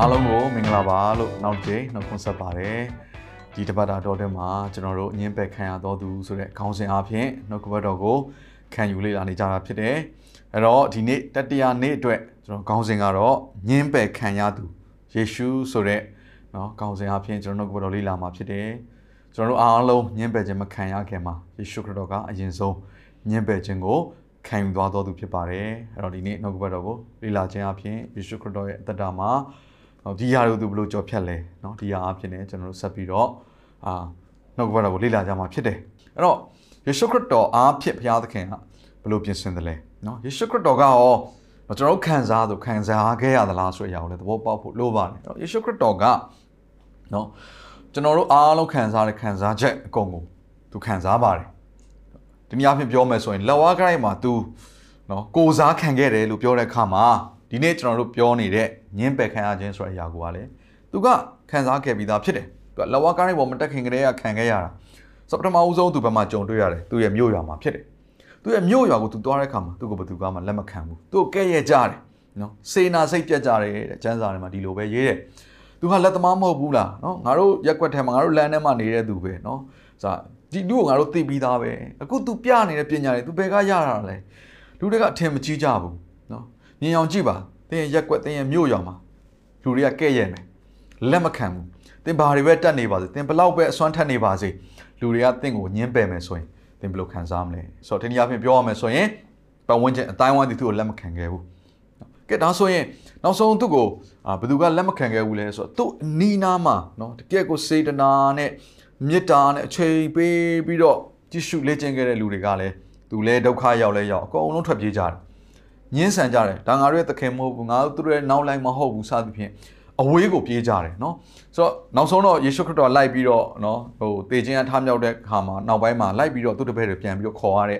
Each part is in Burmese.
အားလုံးကိုမင်္ဂလာပါလို့နောက်တစ်နှုတ်ခွန်းဆက်ပါတယ်ဒီတပတ်တာတော်တဲ့မှာကျွန်တော်တို့အငင်းပယ်ခံရတော်သူဆိုတဲ့ခေါင်းစဉ်အပြင်နှုတ်ကပတ်တော်ကိုခံယူလေ့လာနေကြတာဖြစ်တယ်အဲ့တော့ဒီနေ့တတိယနေ့အတွက်ကျွန်တော်ခေါင်းစဉ်ကတော့ငင်းပယ်ခံရသူယေရှုဆိုတဲ့နော်ခေါင်းစဉ်အပြင်ကျွန်တော်နှုတ်ကပတ်တော်လေ့လာမှာဖြစ်တယ်ကျွန်တော်တို့အားလုံးငင်းပယ်ခြင်းမခံရခင်မှာယေရှုခရစ်တော်ကအရင်ဆုံးငင်းပယ်ခြင်းကိုခံယူသွားတော်သူဖြစ်ပါတယ်အဲ့တော့ဒီနေ့နှုတ်ကပတ်တော်ကိုလေ့လာခြင်းအပြင်ယေရှုခရစ်တော်ရဲ့အသက်တာမှာ နော်ဒီရာတွေကိုသူဘယ်လိုကြော်ဖြတ်လဲနော်ဒီရာအဖြစ်နဲ့ကျွန်တော်တို့ဆက်ပြီးတော့အာနှုတ်ကပတ်တော်ကိုလေ့လာကြမှာဖြစ်တယ်အဲ့တော့ယေရှုခရစ်တော်အားဖြင့်ဘုရားသခင်ကဘယ်လိုပြင်ဆင်တယ်လဲနော်ယေရှုခရစ်တော်ကရောကျွန်တော်တို့ခံစားသူခံစားခဲ့ရသလားဆိုတဲ့အရာကိုလည်းသဘောပေါက်ဖို့လိုပါတယ်အဲ့တော့ယေရှုခရစ်တော်ကနော်ကျွန်တော်တို့အားလုံးခံစားတဲ့ခံစားချက်အကုန်ကိုသူခံစားပါတယ်ဒီနေ့အဖြစ်ပြောမယ်ဆိုရင်လက်ဝါးခိုင်းမှာ तू နော်ကိုစားခံခဲ့တယ်လို့ပြောတဲ့အခါမှာဒီနေ့ကျွန်တော်တို့ပြောနေတဲ့ ညင်းပယ်ခံရခြင်းဆိုတဲ့အရာကိုကလည်းသူကခံစားခဲ့ပြီးသားဖြစ်တယ်သူကလက်ဝါးကိုင်းပေါ်မတက်ခင်ကတည်းကခံခဲ့ရတာဆိုတော့ပထမဦးဆုံးသူဘက်မှာကြုံတွေ့ရတယ်သူရဲ့မြို့ရွာမှာဖြစ်တယ်သူရဲ့မြို့ရွာကိုသူသွားတဲ့အခါမှာသူကဘယ်သူကမှလက်မခံဘူးသူကဲ့ရဲ့ကြတယ်နော်စေနာစိတ်ပြတ်ကြတယ်တဲ့ကျမ်းစာထဲမှာဒီလိုပဲရေးတယ်သူကလက်သမားမဟုတ်ဘူးလားနော်ငါတို့ရက်ွက်ထဲမှာငါတို့လမ်းထဲမှာနေတဲ့သူပဲနော်ဆိုဒီလူကိုငါတို့သိပြီးသားပဲအခု तू ပြနေတဲ့ပညာတွေ तू ဘယ်ကရတာလဲလူတွေကအထင်မကြီးကြဘူးနော်မြင်အောင်ကြည့်ပါ တင်းရဲ့ရက်ွက်တင်းရဲ့မြို့ရွာမှာလူတွေကကဲ့ရဲ့မယ်လက်မခံဘူးတင်းဘာတွေပဲတက်နေပါစေတင်းဘလောက်ပဲအစွမ်းထက်နေပါစေလူတွေကတင်းကိုညှင်းပယ်မယ်ဆိုရင်တင်းဘယ်လိုခံစားမလဲဆိုတော့ဒီနေ့အပြင်ပြောရမယ်ဆိုရင်ပတ်ဝန်းကျင်အတိုင်းဝိုင်းသူ့ကိုလက်မခံခဲ့ဘူးကဲဒါဆိုရင်နောက်ဆုံးသူ့ကိုအာဘယ်သူကလက်မခံခဲ့ဘူးလဲဆိုတော့သူ့အနီးနားမှာเนาะတကယ်ကိုစေတနာနဲ့မေတ္တာနဲ့အချိန်ပေးပြီးတော့ကြည့်ရှုလေ့ကျင့်ခဲ့တဲ့လူတွေကလည်းသူလည်းဒုက္ခရောက်လဲရောက်အကုန်လုံးထွက်ပြေးကြတယ် ညှင်းဆန်ကြတယ်ဒါငါတို့ရဲ့သခင်မဟုတ်ဘူးငါတို့တို့ရဲ့နောက်လိုက်မဟုတ်ဘူးစသဖြင့်အဝေးကိုပြေးကြတယ်เนาะဆိုတော့နောက်ဆုံးတော့ယေရှုခရစ်တော်လိုက်ပြီးတော့เนาะဟိုတေခြင်းအထားမြောက်တဲ့ခါမှာနောက်ပိုင်းမှာလိုက်ပြီးတော့သူ့တပည့်တွေပြန်ပြီးတော့ခေါ်ရတဲ့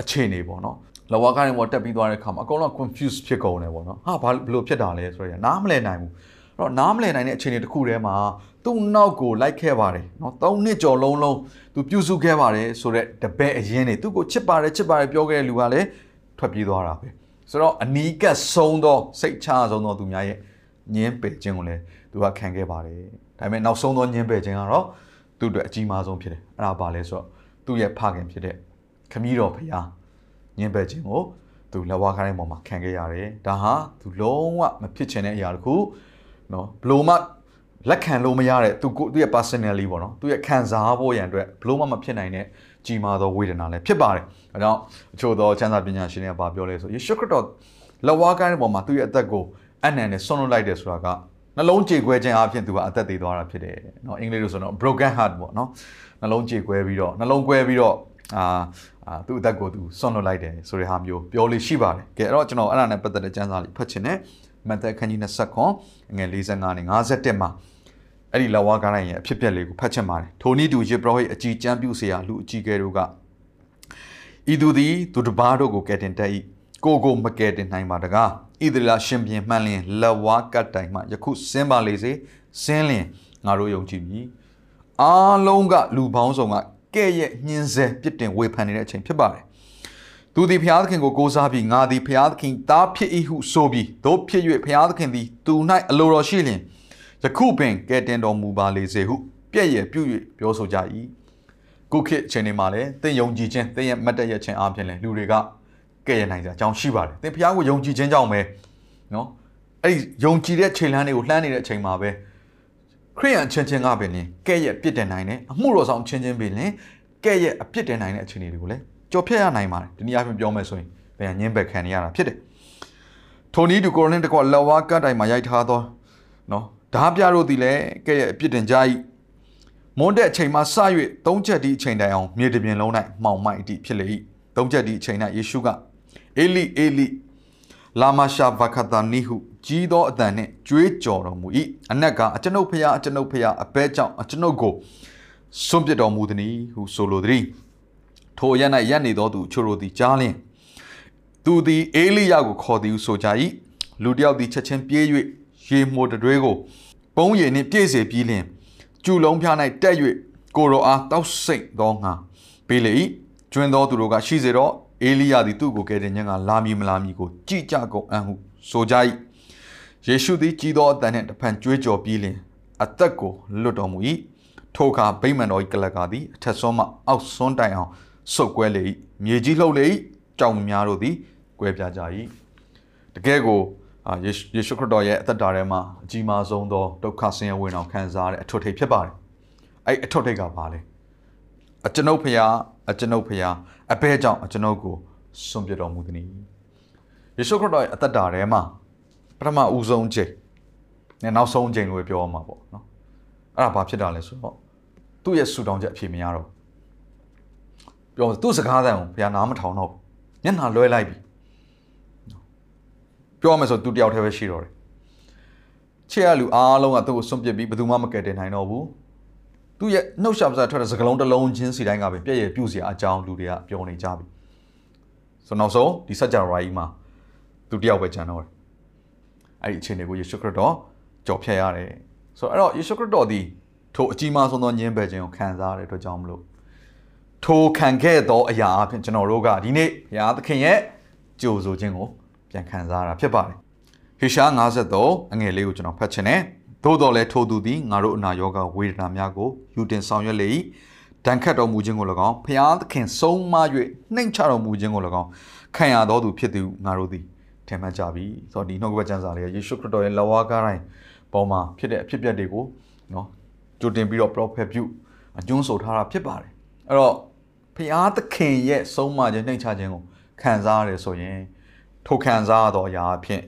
အခြေအနေပေါ့เนาะလဝါကနေပေါ်တက်ပြီးသွားတဲ့ခါမှာအကုန်လုံး confuse ဖြစ်ကုန်တယ်ပေါ့နော်ဟာဘာဘလို့ဖြစ်တာလဲဆိုတော့နားမလည်နိုင်ဘူးအဲ့တော့နားမလည်နိုင်တဲ့အခြေအနေတစ်ခုတည်းမှာသူ့နောက်ကိုလိုက်ခဲ့ပါတယ်နော်၃နှစ်ကျော်လုံးလုံးသူပြုစုခဲ့ပါတယ်ဆိုတော့တပည့်အရင်နေသူ့ကိုချစ်ပါတယ်ချစ်ပါတယ်ပြောခဲ့တဲ့လူကလည်းထွက်ပြေးသွားတာပဲ ဆိုတော့အနီးကပ်ဆုံးသောစိတ်ချဆုံးသောသူများရဲ့ညင်းပယ်ခြင်းကိုလည်းသူကခံခဲ့ပါတယ်ဒါပေမဲ့နောက်ဆုံးသောညင်းပယ်ခြင်းကတော့သူ့အတွက်အကြီးမားဆုံးဖြစ်တယ်အဲ့ဒါပါလဲဆိုတော့သူ့ရဲ့ဖခင်ဖြစ်တဲ့ခမည်းတော်ဖခင်ညင်းပယ်ခြင်းကိုသူလက်ဝါးခိုင်းပေါ်မှာခံခဲ့ရတယ်ဒါဟာသူလုံးဝမဖြစ်ချင်တဲ့အရာတခုเนาะဘလို့မှလက်ခံလို့မရတဲ့သူကိုသူရဲ့ personally ပေါ့နော်သူရဲ့ခံစားဖို့ရန်အတွက်ဘလို့မှမဖြစ်နိုင်တဲ့ ကြီးမားသောဝေဒနာလည်းဖြစ်ပါတယ်။အဲကြောင့်အချို့သောချမ်းသာပညာရှင်တွေကဘာပြောလဲဆိုယေရှုခရစ်တော်လက်ဝါးကိုင်းတဲ့ပေါ်မှာသူ့ရဲ့အသက်ကိုအနံနဲ့ဆွန့်လွတ်လိုက်တယ်ဆိုတာကနှလုံးကြေကွဲခြင်းအဖြစ်သူကအသက်သေသွားတာဖြစ်တယ်။နော်အင်္ဂလိပ်လိုဆိုတော့ broken heart ပေါ့နော်။နှလုံးကြေကွဲပြီးတော့နှလုံးကွဲပြီးတော့အာသူ့အသက်ကိုသူဆွန့်လွတ်လိုက်တယ်ဆိုတဲ့ဟာမျိုးပြောလို့ရှိပါတယ်။ကဲအဲ့တော့ကျွန်တော်အဲ့ဒါနဲ့ပတ်သက်တဲ့ကျမ်းစာလေးဖတ်ချင်တယ်။မဿဲခန်းကြီး29ငွေ55နဲ့51မှာ အဲ့ဒီလဝါကားတိုင်းရဲ့အဖြစ်ပြက်လေးကိုဖတ်ချင်ပါတယ်ထိုနည်းတူယေဘရဟိအကြီးကျမ်းပြုเสียလူအကြီးကဲတို့ကဤသူသည်သူတစ်ပါးတို့ကိုကယ်တင်တတ်၏ကိုကိုမကယ်တင်နိုင်ပါတကားဣသရေလရှင်ပြန်မှန်လျင်လဝါကတ်တိုင်မှယခုစင်းပါလေစေစင်းလျင်ငါတို့ယုံကြည်ပြီအားလုံးကလူပေါင်းစုံကကဲ့ရဲ့ညှင်းဆဲပြစ်တင်ဝေဖန်နေတဲ့အချိန်ဖြစ်ပါတယ်သူသည်ဘုရားသခင်ကိုကိုးစားပြီးငါသည်ဘုရားသခင်သားဖြစ်၏ဟုဆိုပြီးတို့ဖြစ်၍ဘုရားသခင်သည်သူ၌အလိုတော်ရှိလျင် ယခုပင်ကဲတင်တော်မူပါလေစေဟုပြည့်ရဲ့ပြု၍ပြောဆိုကြ၏ခုခေတ်အချိန်တွေမှာလည်းသင်ယုံကြည်ခြင်းသင်ရဲ့မတ်တရခြင်းအပြင်လည်းလူတွေကကဲ့ရဲ့နိုင်ကြအကြောင်းရှိပါတယ်သင်ဘုရားကိုယုံကြည်ခြင်းကြောင့်ပဲနော်အဲ့ဒီယုံကြည်တဲ့ချိန်လန်းတွေကိုလှမ်းနေတဲ့အချိန်မှာပဲခရိယန်ချင်းချင်းကပင်လင်ကဲ့ရဲ့ပြစ်တင်နိုင်တယ်အမှုတော်ဆောင်ချင်းချင်းပင်လင်ကဲ့ရဲ့အပြစ်တင်နိုင်တဲ့အခြေအနေတွေကိုလည်းကြော်ဖြတ်ရနိုင်ပါတယ်ဒီနည်းအားဖြင့်ပြောမယ်ဆိုရင်ဘယ်ညင်းဘက်ခံရတာဖြစ်တယ်ထိုနည်းတူကိုရိုနင်းတကွလက်ဝါးကတ်တိုင်မှာရိုက်ထားသောနော် ဓာပြတို့သည်လည်းကဲ့ရဲ့အပြစ်တင်ကြ၏မွန်းတဲ့အချိန်မှာစ၍သုံးချက်ဒီအချိန်တိုင်အောင်မြေတပြင်လုံး၌မှောင်မိုက်အတိဖြစ်လေ၏သုံးချက်ဒီအချိန်၌ယေရှုကအေလိအေလိလာမရှာဗခတာနီဟုကြီးသောအတန်နှင့်ကြွေးကြော်တော်မူ၏အနက်ကအကျွန်ုပ်ဖျားအကျွန်ုပ်ဖျားအဘဲကြောင့်အကျွန်ုပ်ကိုစွန့်ပစ်တော်မူသည်ဟုဆိုလိုသည်ထိုရ၌ရက်နေသောသူချို့တို့သည်ကြားလျင်သူသည်အေလိယကိုခေါ်သည်ဟုဆိုကြ၏လူတယောက်သည်ချက်ချင်းပြေး၍ ရေမှုတတွေးကိုပုံးရည်နှင့်ပြည့်စေပြီးလျင်ကျူလုံးဖျား၌တက်၍ကိုရောအားတောက်ဆိတ်သောငါပေးလေ၏ကျွင်းသောသူတို့ကရှိစေတော့အေလိယသည်သူ့ကိုကယ်တင်ခြင်းကလာမည်မလာမည်ကိုကြည်ကြကုန်အံ့ဟုဆိုကြ၏ယေရှုသည်ကြီးသောအတန်နှင့်တဖန်ကြွေးကြော်ပြီးလျင်အသက်ကိုလွတ်တော်မူ၏ထိုအခါဗိမာန်တော်၏ကလကာသည်အထက်ဆုံးမှအောက်ဆုံးတိုင်အောင်ဆုတ်ကွဲလေ၏မြေကြီးလှုပ်လေ၏ကြောင်များတို့သည်ကွဲပြားကြ၏တကယ်ကို အာယေရှုခရစ်တော်ရဲ့အသက်တာထဲမှာအကြီးမားဆုံးသောဒုက္ခဆင်းရဲဝင်အောင်ခံစားရတဲ့အထွတ်ထိပ်ဖြစ်ပါတယ်အဲ့အထွတ်ထိပ်ကဘာလဲအကျွန်ုပ်ဖျားအကျွန်ုပ်ဖျားအဘဲကြောင့်အကျွန်ုပ်ကိုစွန့်ပြစ်တော်မူသည်။ယေရှုခရစ်တော်ရဲ့အသက်တာထဲမှာပထမဦးဆုံးချိန်နဲ့နောက်ဆုံးချိန်လို့ပြောရမှာပေါ့နော်။အဲ့ဒါဘာဖြစ်တာလဲဆိုတော့သူ့ရဲ့ဆူတောင်းချက်အဖြေမရတော့ပြောသူ့စကားသံကိုဘုရားနားမထောင်တော့ဘူး။ညနာလွဲလိုက်ပြီ။ ပြောရမယ်ဆိုသူတယောက်တည်းပဲရှိတော့တယ်။ချစ်ရလူအားလုံးကသူ့ကိုစွန့်ပစ်ပြီးဘယ်သူမှမကယ်တင်နိုင်တော့ဘူး။သူ့ရဲ့နှုတ်ရှာပစာထွက်တဲ့စကားလုံးတစ်လုံးချင်းစီတိုင်းကပဲပြည့်ရပြုတ်စရာအကြောင်းလူတွေကပြောနေကြပြီဆိုနောက်ဆုံးဒီစัจ java ကြီးမှာသူတယောက်ပဲကျန်တော့တယ်အဲ့ဒီအခြေအနေကိုယေရှုခရစ်တော်ကြော်ဖြတ်ရတယ်ဆိုတော့အဲ့တော့ယေရှုခရစ်တော်ဒီထိုအကြီးမားဆုံးသောညင်းပယ်ခြင်းကိုခံစားရတဲ့အတွက်ကြောင့်မလို့ထိုခံခဲ့သောအရာအဖြစ်ကျွန်တော်တို့ကဒီနေ့ဘုရားသခင်ရဲ့ကြိုဆိုခြင်းကို ပြန်ခံစားရတာဖြစ်ပါတယ်ဟေရှာ53အငယ်လေးကိုကျွန်တော်ဖတ်ချင်တယ်သို့တော်လည်းထိုသူသည်ငါတို့အနာရောဂါဝေဒနာများကိုယူတင်ဆောင်ရွက်လေ၏ဒဏ်ခတ်တော်မူခြင်းကို၎င်းဖျားသခင်ဆုံးမ၍နှိမ်ချတော်မူခြင်းကို၎င်းခံရတော်သူဖြစ်သူငါတို့သည်ထင်မှတ်ကြပြီဆိုတော့ဒီနှုတ်ကပတ်ကျမ်းစာလေးကယေရှုခရစ်တော်ရဲ့လက်ဝါးကားတိုင်းပေါ်မှာဖြစ်တဲ့အဖြစ်အပျက်တွေကိုနော်ကြိုတင်ပြီးတော့ prophet ပြုအကျွန်းဆိုထားတာဖြစ်ပါတယ်အဲ့တော့ဖျားသခင်ရဲ့ဆုံးမခြင်းနှိမ်ချခြင်းကိုခံစားရတယ်ဆိုရင် ထိုခံစားရသောအရာအဖြစ်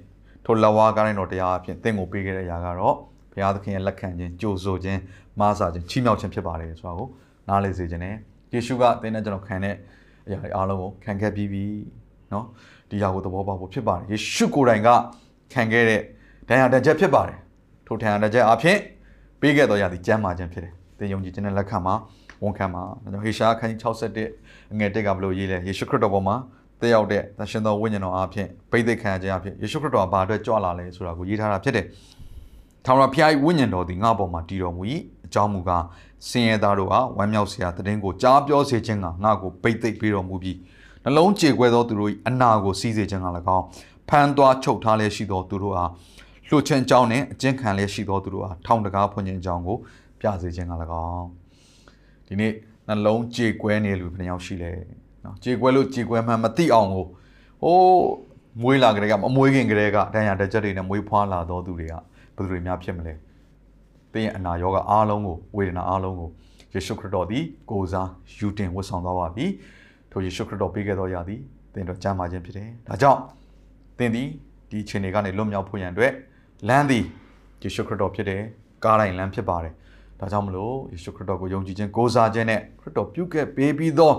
ထိုလက်ဝါးကားတိုင်းတော်တရားအဖြစ်သင်ကိုပေးခဲ့တဲ့အရာကတော့ဘုရားသခင်ရဲ့လက်ခံခြင်းကြိုဆိုခြင်းမားစာခြင်းချီးမြှောက်ခြင်းဖြစ်ပါတယ်ဆိုတာကိုနားလည်စေခြင်းနဲ့ယေရှုကသင်နဲ့ကျွန်တော်ခံတဲ့အရာတွေအားလုံးကိုခံခဲ့ပြီးပြီเนาะဒီဟာကိုသဘောပေါက်ဖို့ဖြစ်ပါတယ်ယေရှုကိုယ်တိုင်ကခံခဲ့တဲ့ဒဏ်ရာတချက်ဖြစ်ပါတယ်ထိုဒဏ်ရာတချက်အဖြစ်ပေးခဲ့တော်ရာဒီကျမ်းမာခြင်းဖြစ်တယ်သင်ယုံကြည်ခြင်းနဲ့လက်ခံမှာဝန်ခံမှာဒါကြောင့်ဟေရှာခန်းကြီး61အငယ်1ကဘလို့ရေးလဲယေရှုခရစ်တော်ပေါ်မှာ တက်ရောက်တဲ့သရှင်တော်ဝိညာဉ်တော်အားဖြင့်ဗိသိက်ခံခြင်းအဖြစ်ယေရှုခရစ်တော်ကဘာအတွက်ကြွလာလဲဆိုတာကိုရေးထားတာဖြစ်တယ်ထာဝရဘုရား၏ဝိညာဉ်တော်သည်ငါ့ပေါ်မှာတည်တော်မူ၏အကြောင်းမူကားစင်ရသားတို့ဟာဝမ်းမြောက်စရာတည်င်းကိုကြားပြောစေခြင်းကငါ့ကိုပိတ်သိပ်ပေးတော်မူပြီးနှလုံးကြေကွဲသောသူတို့၏အနာကိုစီးစေခြင်းက၎င်းဖန်သွားချုပ်ထားလျက်ရှိသောသူတို့အားလှုပ်ချင်ကြောင်းနှင့်အကျဉ်းခံလျက်ရှိသောသူတို့အားထောင်တကားဖွင့်ခြင်းကြောင်းကိုပြစေခြင်းက၎င်းဒီနေ့နှလုံးကြေကွဲနေလူဘယ်နှယောက်ရှိလဲ နော်ကြေကွဲလို့ကြေကွဲမှမသိအောင်ကိုဟိုးမွေးလာကြတဲ့ကမမွေးခင်ကလေးကဒဏ်ရာတစ်ချက်တွေနဲ့မွေးဖွားလာသောသူတွေကဘယ်သူတွေများဖြစ်မလဲသင်ရဲ့အနာရောဂါအားလုံးကိုဝေဒနာအားလုံးကိုယေရှုခရစ်တော်သည်ကိုယ်စားယူတင်ဝတ်ဆောင်သွားပါပြီထိုယေရှုခရစ်တော်ပေးခဲ့သောရာသည်သင်တို့ကြားမှာခြင်းဖြစ်တယ်ဒါကြောင့်သင်သည်ဒီခြေနေကနေလွတ်မြောက်ဖို့ရန်အတွက်လမ်းသည်ယေရှုခရစ်တော်ဖြစ်တယ်ကားတိုင်းလမ်းဖြစ်ပါတယ်ဒါကြောင့်မလို့ယေရှုခရစ်တော်ကိုယုံကြည်ခြင်းကိုးစားခြင်းနဲ့ခရစ်တော်ပြုခဲ့ပေးပြီးသော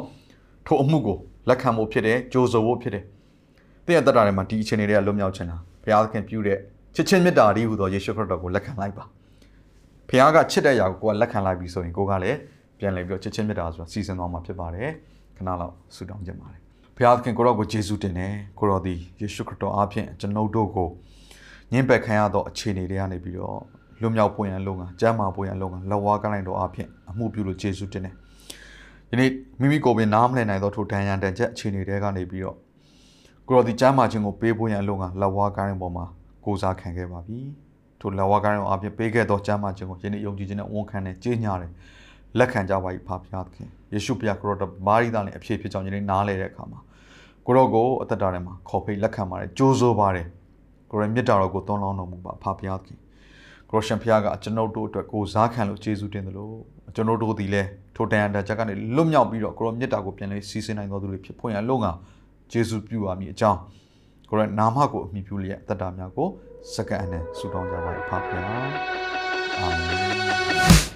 ထိုအမှုကိုလက်ခံဖို့ဖြစ်တယ်ကြိုးဆိုဖို့ဖြစ်တယ်သင်ရဲ့တတ်တာထဲမှာဒီအခြေအနေတွေကလွတ်မြောက်ခြင်းလားဘုရားသခင်ပြုတဲ့ချစ်ချင်းမေတ္တာတည်းဟူသောယေရှုခရစ်တော်ကိုလက်ခံလိုက်ပါဖခင်ကချစ်တဲ့အရာကိုကိုကလက်ခံလိုက်ပြီဆိုရင်ကိုကလည်းပြန်လည်ပြီးတော့ချစ်ချင်းမေတ္တာဆိုတာစီစဉ်သွားမှာဖြစ်ပါတယ်ခဏလောက်ဆုတောင်းကြပါတယ်ဖခင်သခင်ကိုရောကိုယေရှုတင်တယ်ကိုရောသည်ယေရှုခရစ်တော်အားဖြင့်ကျွန်ုပ်တို့ကိုညှင်းပယ်ခံရသောအခြေအနေတွေကနေပြီးတော့လွတ်မြောက်ဖို့ရန်လုံကကျမ်းမာဖို့ရန်လုံကလက်ဝါးကိုင်းလိုက်တော်အားဖြင့်အမှုပြုလို့ယေရှုတင်တယ် ဒီနေ့မိမိကိုယ်ပင်နားမလည်နိုင်သောထိုဒဏ်ရာတန်ချက်အခြေအနေတွေကနေပြီးတော့ကိုရောဒီကျမ်းမာခြင်းကိုပေးဖို့ရန်လုံကလက်ဝါးကိုင်းပေါ်မှာကိုစားခံခဲ့ပါပြီထိုလက်ဝါးကိုင်းအောင်အပြည့်ပေးခဲ့သောကျမ်းမာခြင်းကိုယနေ့ယုံကြည်ခြင်းနဲ့ဝန်ခံနဲ့ကြေးညာတယ်လက်ခံကြပါ၏ဖဖျားသခင်ယေရှုဖျားကရောတော်မာရီသားနဲ့အဖြစ်ဖြစ်ကြောင်းယနေ့နားလဲတဲ့အခါမှာကိုရောကိုအသက်တာထဲမှာခေါ်ဖိတ်လက်ခံပါတယ်ကြိုးစိုးပါတယ်ကိုရောမြတ်တာတော်ကိုသွန်လောင်းတော်မူပါဖဖျားသခင် ကိုရရှင်ဖျားကကျွန်ုပ်တို့အတွက်ကိုစားခံလို့ယေရှုတင်တယ်လို့ကျွန်တော်တို့ဒီလဲထိုတန်ရတချက်ကနေလွတ်မြောက်ပြီးတော့ကိုရောမြတ်တာကိုပြန်လဲစီစဉ်နိုင်တော်သူတွေဖြစ်ဖွင့်ရလုံကယေရှုပြုပါမည်အကြောင်းကိုရနာမကိုအမိပြုလျက်တတ္တာများကိုစက္ကန့်အနဲ့ဆုတောင်းကြပါ၏ဖခင်အာမင်